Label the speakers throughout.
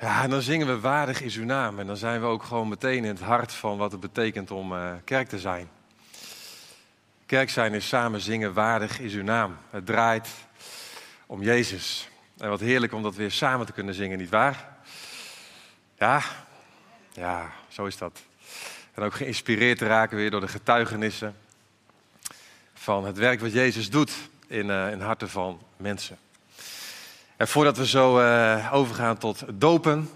Speaker 1: Ja, en dan zingen we waardig is uw naam. En dan zijn we ook gewoon meteen in het hart van wat het betekent om uh, kerk te zijn. Kerk zijn is samen zingen, waardig is uw naam. Het draait om Jezus. En wat heerlijk om dat weer samen te kunnen zingen, nietwaar? Ja, ja, zo is dat. En ook geïnspireerd te raken weer door de getuigenissen van het werk wat Jezus doet in, uh, in harten van mensen. En voordat we zo uh, overgaan tot dopen,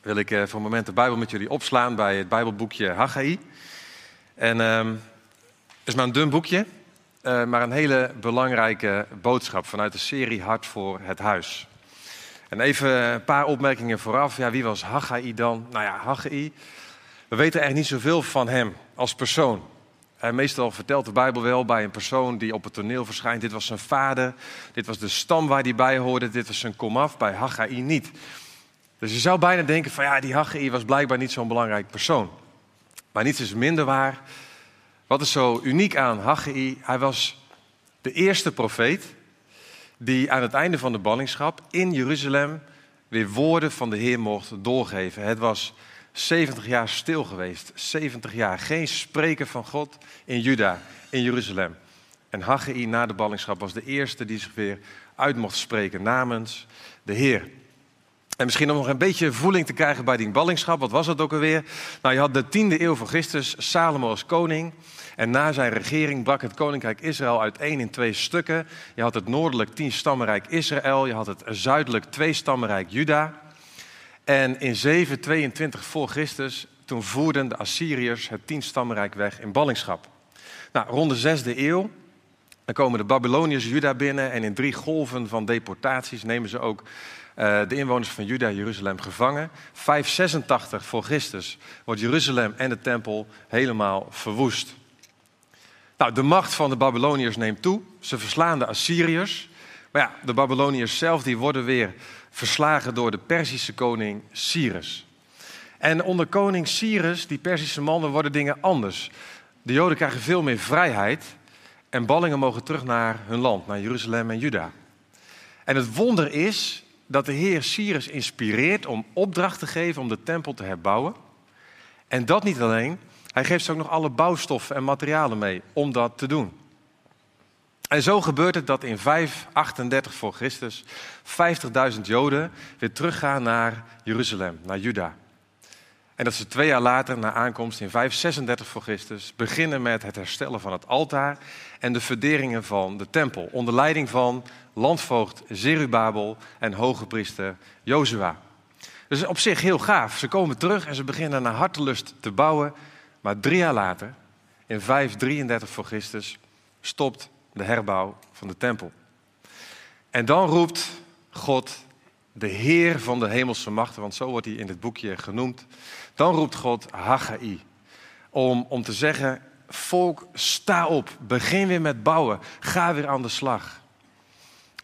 Speaker 1: wil ik uh, voor een moment de Bijbel met jullie opslaan bij het Bijbelboekje Haggai. En uh, het is maar een dun boekje, uh, maar een hele belangrijke boodschap vanuit de serie Hart voor het Huis. En even een paar opmerkingen vooraf. Ja, wie was Haggai dan? Nou ja, Haggai, we weten eigenlijk niet zoveel van hem als persoon. En meestal vertelt de Bijbel wel bij een persoon die op het toneel verschijnt. Dit was zijn vader, dit was de stam waar hij bij hoorde, dit was zijn komaf, bij Haggai niet. Dus je zou bijna denken van ja, die Haggai was blijkbaar niet zo'n belangrijk persoon. Maar niets is minder waar. Wat is zo uniek aan Haggai? Hij was de eerste profeet die aan het einde van de ballingschap in Jeruzalem weer woorden van de Heer mocht doorgeven. Het was 70 jaar stil geweest. 70 jaar. Geen spreken van God in Juda, in Jeruzalem. En Haggai na de ballingschap was de eerste die zich weer uit mocht spreken namens de Heer. En misschien om nog een beetje voeling te krijgen bij die ballingschap. Wat was het ook alweer? Nou, je had de tiende eeuw voor Christus, Salomo als koning. En na zijn regering brak het koninkrijk Israël uiteen in twee stukken. Je had het noordelijk tien stammenrijk Israël. Je had het zuidelijk twee stammenrijk Juda. En in 722 voor Christus, toen voerden de Assyriërs het tienstammenrijk weg in ballingschap. Nou, rond de zesde eeuw, dan komen de Babyloniërs Juda binnen en in drie golven van deportaties nemen ze ook uh, de inwoners van Juda Jeruzalem gevangen. 586 voor Christus wordt Jeruzalem en de tempel helemaal verwoest. Nou, de macht van de Babyloniërs neemt toe. Ze verslaan de Assyriërs. Maar ja, de Babyloniërs zelf die worden weer verslagen door de Perzische koning Cyrus. En onder koning Cyrus, die Perzische mannen, worden dingen anders. De Joden krijgen veel meer vrijheid en ballingen mogen terug naar hun land, naar Jeruzalem en Juda. En het wonder is dat de Heer Cyrus inspireert om opdracht te geven om de tempel te herbouwen. En dat niet alleen, hij geeft ze ook nog alle bouwstoffen en materialen mee om dat te doen. En zo gebeurt het dat in 538 voor Christus 50.000 Joden weer teruggaan naar Jeruzalem, naar Juda. En dat ze twee jaar later, na aankomst in 536 voor Christus, beginnen met het herstellen van het altaar en de verderingen van de tempel. Onder leiding van landvoogd Zerubabel en hoge priester Jozua. Dus op zich heel gaaf. Ze komen terug en ze beginnen naar hartelust te bouwen. Maar drie jaar later, in 533 voor Christus, stopt de herbouw van de tempel. En dan roept God, de Heer van de hemelse machten, want zo wordt hij in dit boekje genoemd. Dan roept God Haggai om, om te zeggen, volk, sta op, begin weer met bouwen, ga weer aan de slag.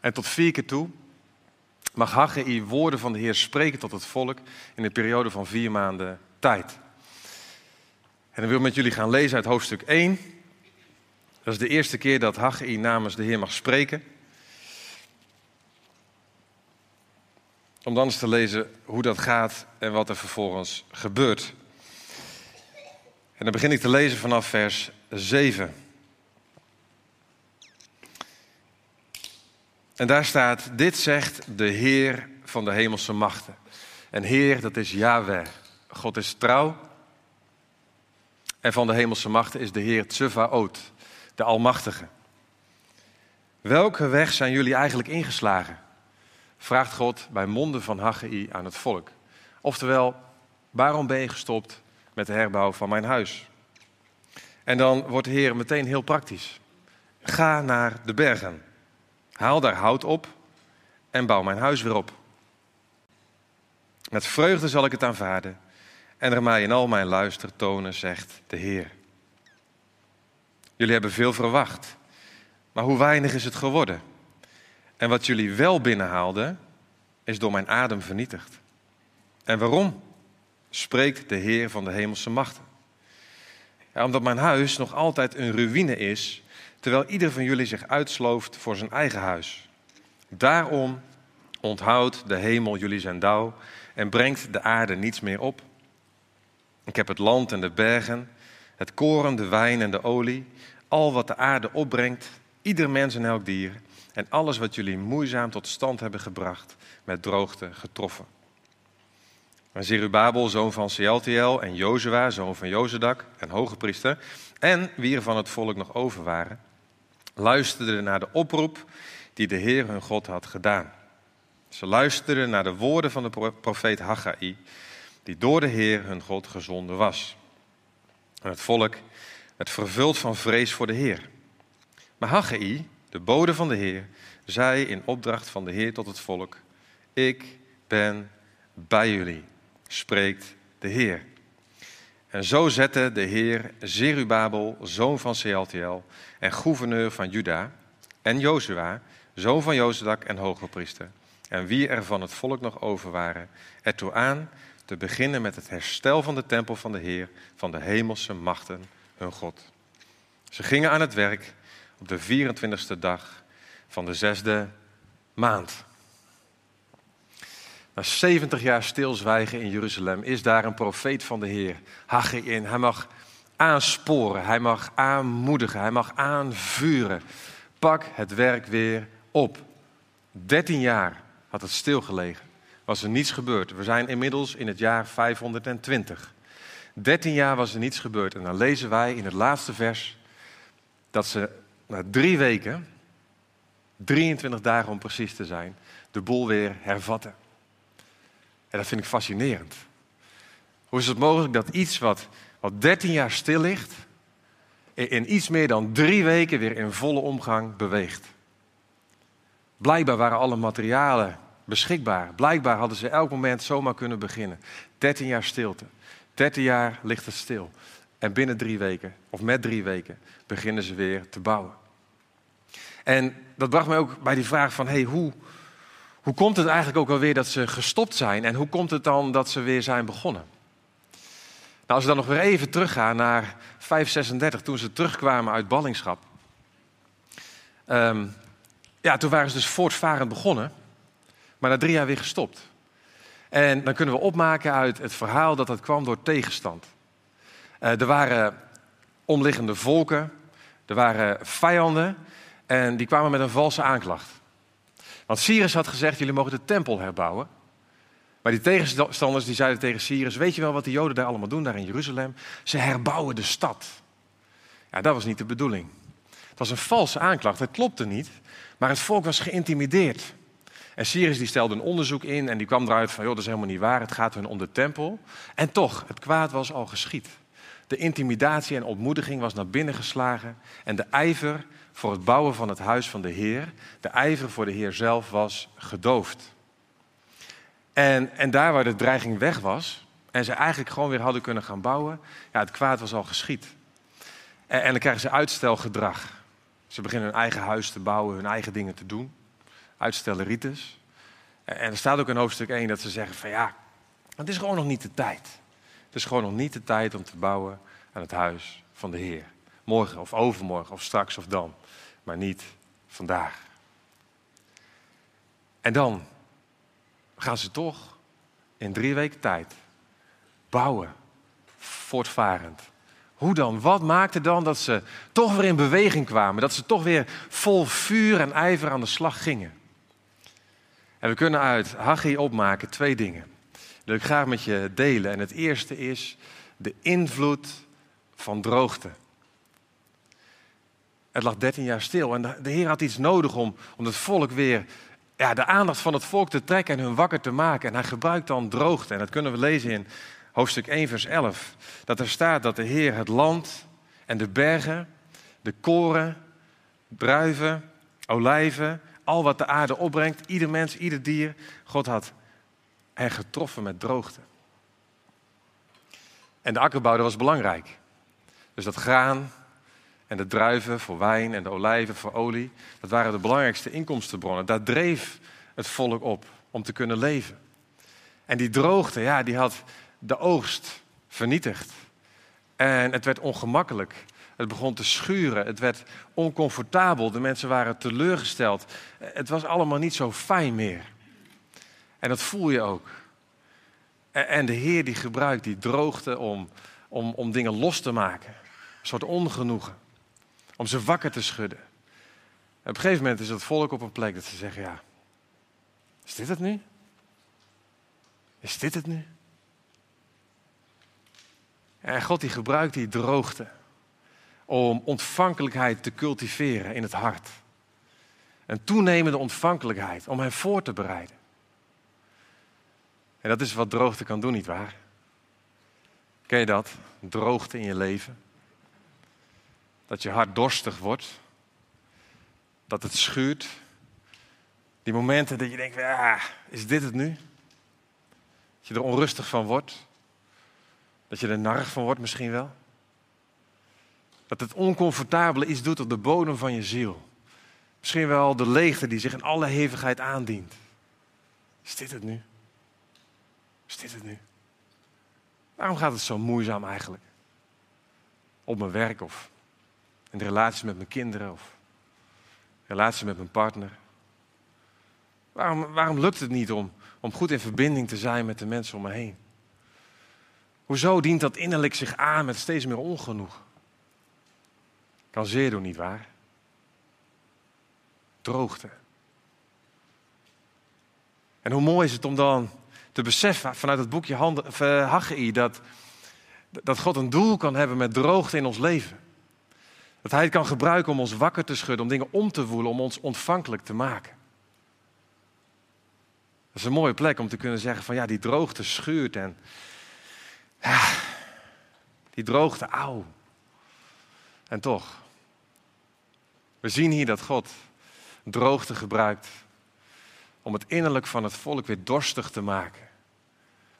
Speaker 1: En tot vier keer toe mag Haggai woorden van de Heer spreken tot het volk in een periode van vier maanden tijd. En dan wil ik met jullie gaan lezen uit hoofdstuk 1, dat is de eerste keer dat Haggai namens de Heer mag spreken. Om dan eens te lezen hoe dat gaat en wat er vervolgens gebeurt. En dan begin ik te lezen vanaf vers 7. En daar staat, dit zegt de Heer van de hemelse machten. En Heer, dat is Yahweh. God is trouw. En van de hemelse machten is de Heer Tsevaot de Almachtige. Welke weg zijn jullie eigenlijk ingeslagen? Vraagt God bij monden van Haggai aan het volk. Oftewel, waarom ben je gestopt met de herbouw van mijn huis? En dan wordt de Heer meteen heel praktisch. Ga naar de bergen. Haal daar hout op en bouw mijn huis weer op. Met vreugde zal ik het aanvaarden en er mij in al mijn luister tonen, zegt de Heer. Jullie hebben veel verwacht. Maar hoe weinig is het geworden? En wat jullie wel binnenhaalden, is door mijn adem vernietigd. En waarom? Spreekt de Heer van de hemelse machten. Ja, omdat mijn huis nog altijd een ruïne is, terwijl ieder van jullie zich uitslooft voor zijn eigen huis. Daarom Onthoud de hemel jullie zijn dauw en brengt de aarde niets meer op. Ik heb het land en de bergen, het koren, de wijn en de olie, al wat de aarde opbrengt, ieder mens en elk dier, en alles wat jullie moeizaam tot stand hebben gebracht, met droogte getroffen. En Zerubabel, zoon van Sealtiel, en Jozua, zoon van Jozedak, en hoge priester, en wie er van het volk nog over waren, luisterden naar de oproep die de Heer hun God had gedaan. Ze luisterden naar de woorden van de profeet Haggai, die door de Heer hun God gezonden was. En het volk werd vervuld van vrees voor de Heer. Maar Haggai, de bode van de Heer, zei in opdracht van de Heer tot het volk: Ik ben bij jullie, spreekt de Heer. En zo zette de Heer Zerubabel, zoon van Sealtiel en gouverneur van Juda, en Jozua, zoon van Jozadak en hoge priester, en wie er van het volk nog over waren, ertoe aan te beginnen met het herstel van de tempel van de Heer, van de hemelse machten, hun God. Ze gingen aan het werk op de 24e dag van de zesde maand. Na 70 jaar stilzwijgen in Jeruzalem is daar een profeet van de Heer, Haggai in. Hij mag aansporen, hij mag aanmoedigen, hij mag aanvuren. Pak het werk weer op. 13 jaar had het stilgelegen. Was er niets gebeurd. We zijn inmiddels in het jaar 520. 13 jaar was er niets gebeurd. En dan lezen wij in het laatste vers dat ze na drie weken, 23 dagen om precies te zijn, de boel weer hervatten. En dat vind ik fascinerend. Hoe is het mogelijk dat iets wat, wat 13 jaar stil ligt, in iets meer dan drie weken weer in volle omgang beweegt? Blijkbaar waren alle materialen beschikbaar. Blijkbaar hadden ze elk moment zomaar kunnen beginnen. 13 jaar stilte. 13 jaar ligt het stil. En binnen drie weken, of met drie weken, beginnen ze weer te bouwen. En dat bracht mij ook bij die vraag van, hey, hoe, hoe komt het eigenlijk ook alweer dat ze gestopt zijn? En hoe komt het dan dat ze weer zijn begonnen? Nou, als we dan nog weer even teruggaan naar 536, toen ze terugkwamen uit ballingschap. Um, ja, toen waren ze dus voortvarend begonnen, maar na drie jaar weer gestopt. En dan kunnen we opmaken uit het verhaal dat dat kwam door tegenstand. Uh, er waren omliggende volken, er waren vijanden en die kwamen met een valse aanklacht. Want Cyrus had gezegd, jullie mogen de tempel herbouwen. Maar die tegenstanders die zeiden tegen Cyrus, weet je wel wat de Joden daar allemaal doen, daar in Jeruzalem? Ze herbouwen de stad. Ja, dat was niet de bedoeling. Het was een valse aanklacht, het klopte niet. Maar het volk was geïntimideerd. En Cyrus die stelde een onderzoek in en die kwam eruit van, joh, dat is helemaal niet waar, het gaat hun om de tempel. En toch, het kwaad was al geschied. De intimidatie en ontmoediging was naar binnen geslagen en de ijver voor het bouwen van het huis van de Heer, de ijver voor de Heer zelf was gedoofd. En, en daar waar de dreiging weg was en ze eigenlijk gewoon weer hadden kunnen gaan bouwen, ja, het kwaad was al geschied. En, en dan krijgen ze uitstelgedrag. Ze beginnen hun eigen huis te bouwen, hun eigen dingen te doen. Uitstellen rites. En er staat ook in hoofdstuk 1 dat ze zeggen van ja, het is gewoon nog niet de tijd. Het is gewoon nog niet de tijd om te bouwen aan het huis van de Heer. Morgen of overmorgen of straks of dan. Maar niet vandaag. En dan gaan ze toch in drie weken tijd bouwen. Voortvarend. Hoe dan? Wat maakte dan dat ze toch weer in beweging kwamen? Dat ze toch weer vol vuur en ijver aan de slag gingen? En we kunnen uit Haggai opmaken twee dingen. Dat ik graag met je delen. En het eerste is de invloed van droogte. Het lag 13 jaar stil en de Heer had iets nodig om, om het volk weer, ja, de aandacht van het volk te trekken en hun wakker te maken. En hij gebruikt dan droogte. En dat kunnen we lezen in hoofdstuk 1, vers 11. Dat er staat dat de Heer het land en de bergen, de koren, druiven, olijven, al wat de aarde opbrengt, ieder mens, ieder dier, God had hen getroffen met droogte. En de akkerbouw was belangrijk. Dus dat graan en de druiven voor wijn en de olijven voor olie, dat waren de belangrijkste inkomstenbronnen. Daar dreef het volk op om te kunnen leven. En die droogte, ja, die had de oogst vernietigd. En het werd ongemakkelijk. Het begon te schuren. Het werd oncomfortabel. De mensen waren teleurgesteld. Het was allemaal niet zo fijn meer. En dat voel je ook. En de Heer die gebruikt die droogte om, om, om dingen los te maken. Een soort ongenoegen. Om ze wakker te schudden. En op een gegeven moment is het volk op een plek dat ze zeggen, ja, is dit het nu? Is dit het nu? En God die gebruikt die droogte om ontvankelijkheid te cultiveren in het hart. Een toenemende ontvankelijkheid om hen voor te bereiden. En dat is wat droogte kan doen, nietwaar? Ken je dat? Droogte in je leven. Dat je hart dorstig wordt. Dat het schuurt. Die momenten dat je denkt, ah, is dit het nu? Dat je er onrustig van wordt. Dat je er narig van wordt misschien wel. Dat het oncomfortabele iets doet op de bodem van je ziel. Misschien wel de leegte die zich in alle hevigheid aandient. Is dit het nu? Is dit het nu? Waarom gaat het zo moeizaam eigenlijk? Op mijn werk of in de relatie met mijn kinderen of relatie met mijn partner. Waarom, waarom lukt het niet om, om goed in verbinding te zijn met de mensen om me heen? Hoezo dient dat innerlijk zich aan met steeds meer ongenoeg? Kan zeer doen, nietwaar? Droogte. En hoe mooi is het om dan te beseffen vanuit het boekje Haggai dat, dat God een doel kan hebben met droogte in ons leven. Dat Hij het kan gebruiken om ons wakker te schudden, om dingen om te voelen, om ons ontvankelijk te maken. Dat is een mooie plek om te kunnen zeggen van ja, die droogte schuurt en ja, die droogte, auw. En toch, we zien hier dat God droogte gebruikt om het innerlijk van het volk weer dorstig te maken.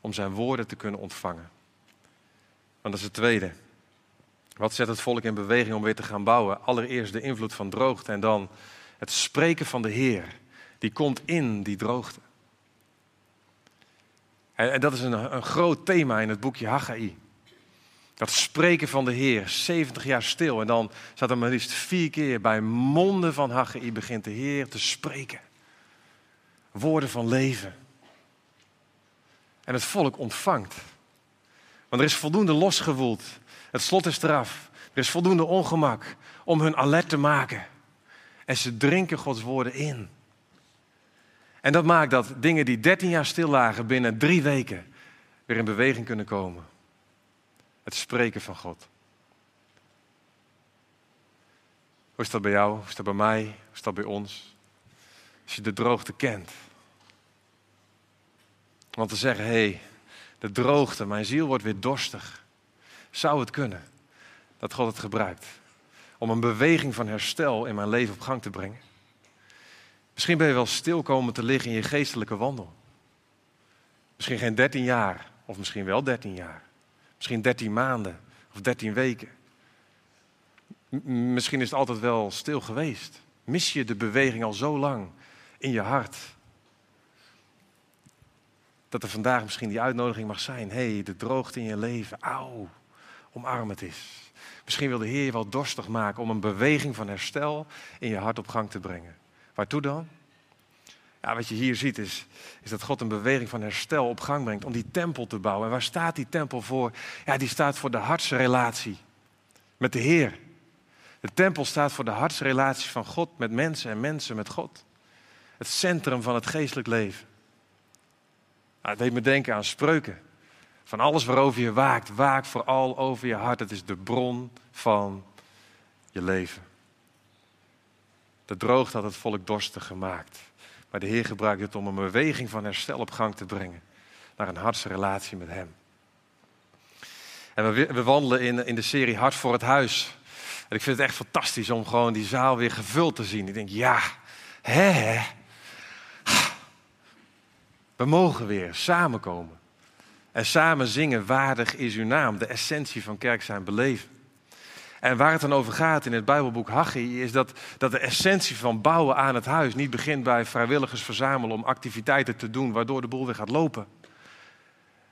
Speaker 1: Om zijn woorden te kunnen ontvangen. Want dat is het tweede. Wat zet het volk in beweging om weer te gaan bouwen? Allereerst de invloed van droogte en dan het spreken van de Heer. Die komt in die droogte. En, dat is een, een groot thema in het boekje Haggai. Dat spreken van de Heer, 70 jaar stil. En dan staat er maar liefst vier keer bij monden van Haggai begint de Heer te spreken. Woorden van leven. En het volk ontvangt. Want er is voldoende losgewoeld. Het slot is eraf. Er is voldoende ongemak om hun alert te maken. En ze drinken Gods woorden in. En dat maakt dat dingen die 13 jaar stil lagen binnen drie weken weer in beweging kunnen komen. Het spreken van God. Hoe is dat bij jou? Hoe is dat bij mij? Hoe is dat bij ons? Als je de droogte kent. Want te zeggen, hé, hey, de droogte, mijn ziel wordt weer dorstig. Zou het kunnen dat God het gebruikt om een beweging van herstel in mijn leven op gang te brengen? Misschien ben je wel stil komen te liggen in je geestelijke wandel. Misschien geen 13 jaar, of misschien wel 13 jaar. Misschien 13 maanden of 13 weken. misschien is het altijd wel stil geweest. Mis je de beweging al zo lang in je hart? Dat er vandaag misschien die uitnodiging mag zijn. Hé, hey, de droogte in je leven. Auw, omarm het is. Misschien wil de Heer je wel dorstig maken om een beweging van herstel in je hart op gang te brengen. Waartoe dan? Ja, wat je hier ziet is, is dat God een beweging van herstel op gang brengt om die tempel te bouwen. En waar staat die tempel voor? Ja, die staat voor de hartsrelatie met de Heer. De tempel staat voor de hartsrelatie van God met mensen en mensen met God. Het centrum van het geestelijk leven. Nou, het deed me denken aan spreuken. Van alles waarover je waakt, waak vooral over je hart. Het is de bron van je leven. De droogte had het volk dorstig gemaakt. Maar de Heer gebruikt het om een beweging van herstel op gang te brengen. Naar een hartsrelatie met Hem. En we, we wandelen in, in de serie Hart voor het Huis. En ik vind het echt fantastisch om gewoon die zaal weer gevuld te zien. Ik denk, ja, hè, we mogen weer samenkomen. En samen zingen, waardig is uw naam. De essentie van kerk zijn beleven. En waar het dan over gaat in het Bijbelboek Haggai, is dat, dat de essentie van bouwen aan het huis niet begint bij vrijwilligers verzamelen om activiteiten te doen waardoor de boel weer gaat lopen.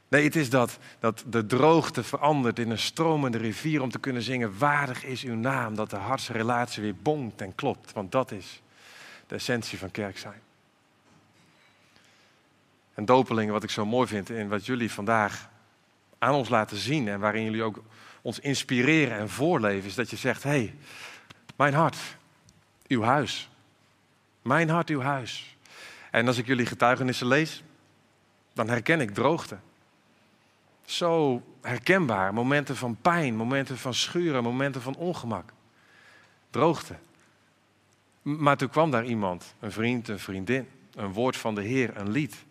Speaker 1: Nee, het is dat, dat de droogte verandert in een stromende rivier om te kunnen zingen, waardig is uw naam, dat de hartsrelatie weer bonkt en klopt. Want dat is de essentie van kerk zijn. En dopelingen, wat ik zo mooi vind in wat jullie vandaag aan ons laten zien en waarin jullie ook ons inspireren en voorleven, is dat je zegt: hé, hey, mijn hart, uw huis. Mijn hart, uw huis. En als ik jullie getuigenissen lees, dan herken ik droogte. Zo herkenbaar. Momenten van pijn, momenten van schuren, momenten van ongemak. Droogte. Maar toen kwam daar iemand, een vriend, een vriendin, een woord van de Heer, een lied.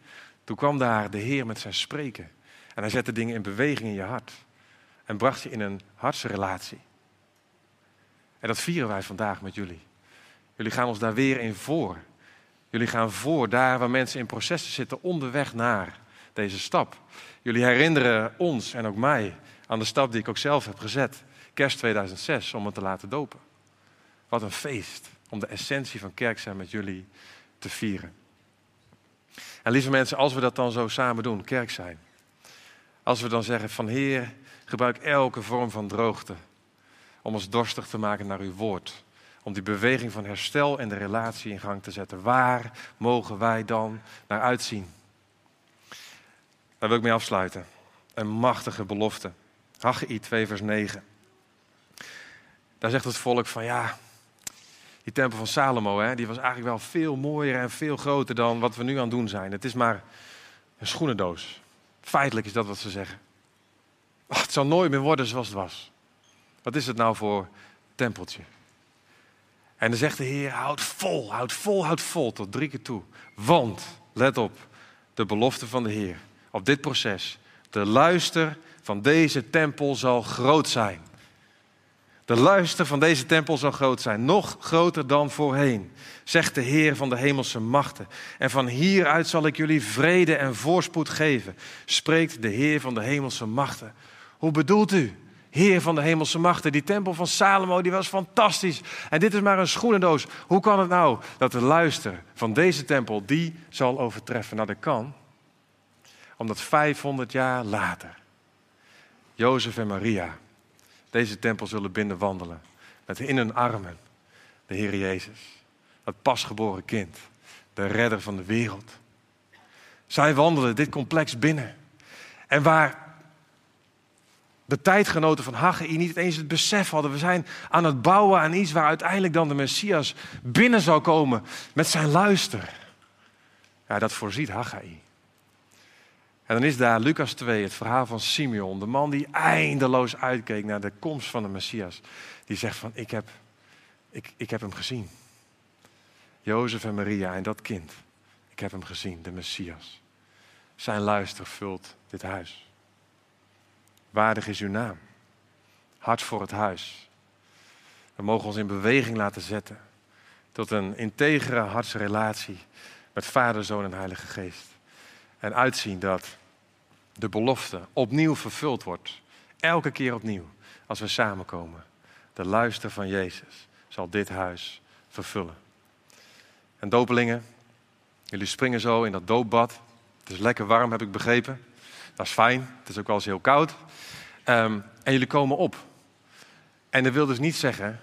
Speaker 1: Toen kwam daar de Heer met zijn spreken. En hij zette dingen in beweging in je hart. En bracht je in een hartsrelatie. En dat vieren wij vandaag met jullie. Jullie gaan ons daar weer in voor. Jullie gaan voor daar waar mensen in processen zitten onderweg naar deze stap. Jullie herinneren ons en ook mij aan de stap die ik ook zelf heb gezet. Kerst 2006 om het te laten dopen. Wat een feest om de essentie van kerk zijn met jullie te vieren. En lieve mensen, als we dat dan zo samen doen, kerk zijn. Als we dan zeggen van Heer, gebruik elke vorm van droogte om ons dorstig te maken naar uw woord. Om die beweging van herstel en de relatie in gang te zetten. Waar mogen wij dan naar uitzien? Daar wil ik mee afsluiten. Een machtige belofte. Haggai 2 vers 9. Daar zegt het volk van ja, die tempel van Salomo, hè, die was eigenlijk wel veel mooier en veel groter dan wat we nu aan het doen zijn. Het is maar een schoenendoos. Feitelijk is dat wat ze zeggen. Ach, het zal nooit meer worden zoals het was. Wat is het nou voor tempeltje? En dan zegt de Heer, houd vol, houd vol, houd vol, tot drie keer toe. Want, let op, de belofte van de Heer op dit proces. De luister van deze tempel zal groot zijn. De luister van deze tempel zal groot zijn, nog groter dan voorheen, zegt de Heer van de hemelse machten. En van hieruit zal ik jullie vrede en voorspoed geven, spreekt de Heer van de hemelse machten. Hoe bedoelt u? Heer van de hemelse machten. Die tempel van Salomo die was fantastisch. En dit is maar een schoenendoos. Hoe kan het nou dat de luister van deze tempel die zal overtreffen? Nou, dat kan. Omdat 500 jaar later Jozef en Maria deze tempel zullen binnenwandelen. Met in hun armen de Heer Jezus. Het pasgeboren kind. De redder van de wereld. Zij wandelen dit complex binnen. En waar de tijdgenoten van Haggai niet eens het besef hadden. We zijn aan het bouwen aan iets waar uiteindelijk dan de Messias binnen zou komen met zijn luister. Ja, dat voorziet Haggai. En dan is daar Lucas 2, het verhaal van Simeon, de man die eindeloos uitkeek naar de komst van de Messias. Die zegt van, ik heb, ik, ik heb hem gezien. Jozef en Maria en dat kind, ik heb hem gezien, de Messias. Zijn luister vult dit huis. Waardig is uw naam. Hart voor het huis. We mogen ons in beweging laten zetten tot een integere hartsrelatie met Vader, Zoon en Heilige Geest. En uitzien dat de belofte opnieuw vervuld wordt. Elke keer opnieuw als we samenkomen. De luister van Jezus zal dit huis vervullen. En dopelingen, jullie springen zo in dat doopbad. Het is lekker warm, heb ik begrepen. Dat is fijn. Het is ook wel eens heel koud. Um, en jullie komen op. En dat wil dus niet zeggen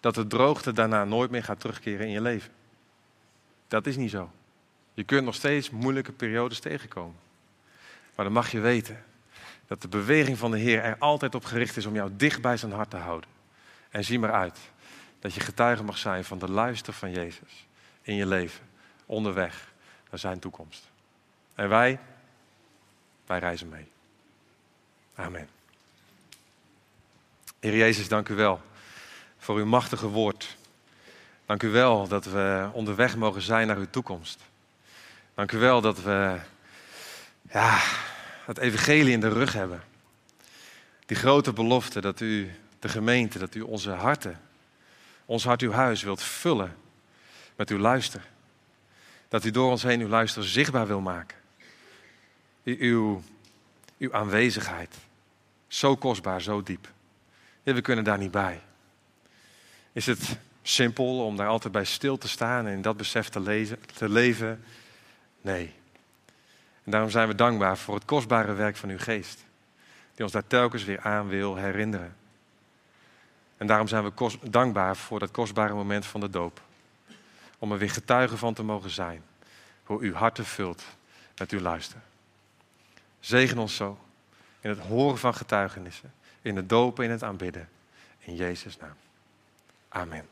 Speaker 1: dat de droogte daarna nooit meer gaat terugkeren in je leven. Dat is niet zo. Je kunt nog steeds moeilijke periodes tegenkomen. Maar dan mag je weten dat de beweging van de Heer er altijd op gericht is om jou dicht bij zijn hart te houden. En zie maar uit dat je getuige mag zijn van de luister van Jezus in je leven, onderweg naar zijn toekomst. En wij, wij reizen mee. Amen. Heer Jezus, dank u wel voor uw machtige woord. Dank u wel dat we onderweg mogen zijn naar uw toekomst. Dank u wel dat we ja, het evangelie in de rug hebben. Die grote belofte dat u de gemeente, dat u onze harten, ons hart, uw huis wilt vullen met uw luister. Dat u door ons heen uw luister zichtbaar wil maken. Uw, uw aanwezigheid. Zo kostbaar, zo diep. we kunnen daar niet bij. Is het simpel om daar altijd bij stil te staan en in dat besef te, lezen, te leven? Nee. En daarom zijn we dankbaar voor het kostbare werk van uw geest. Die ons daar telkens weer aan wil herinneren. En daarom zijn we dankbaar voor dat kostbare moment van de doop. Om er weer getuigen van te mogen zijn. Hoe uw harten vult met uw luisteren. Zegen ons zo in het horen van getuigenissen, in het dopen, in het aanbidden. In Jezus' naam. Amen.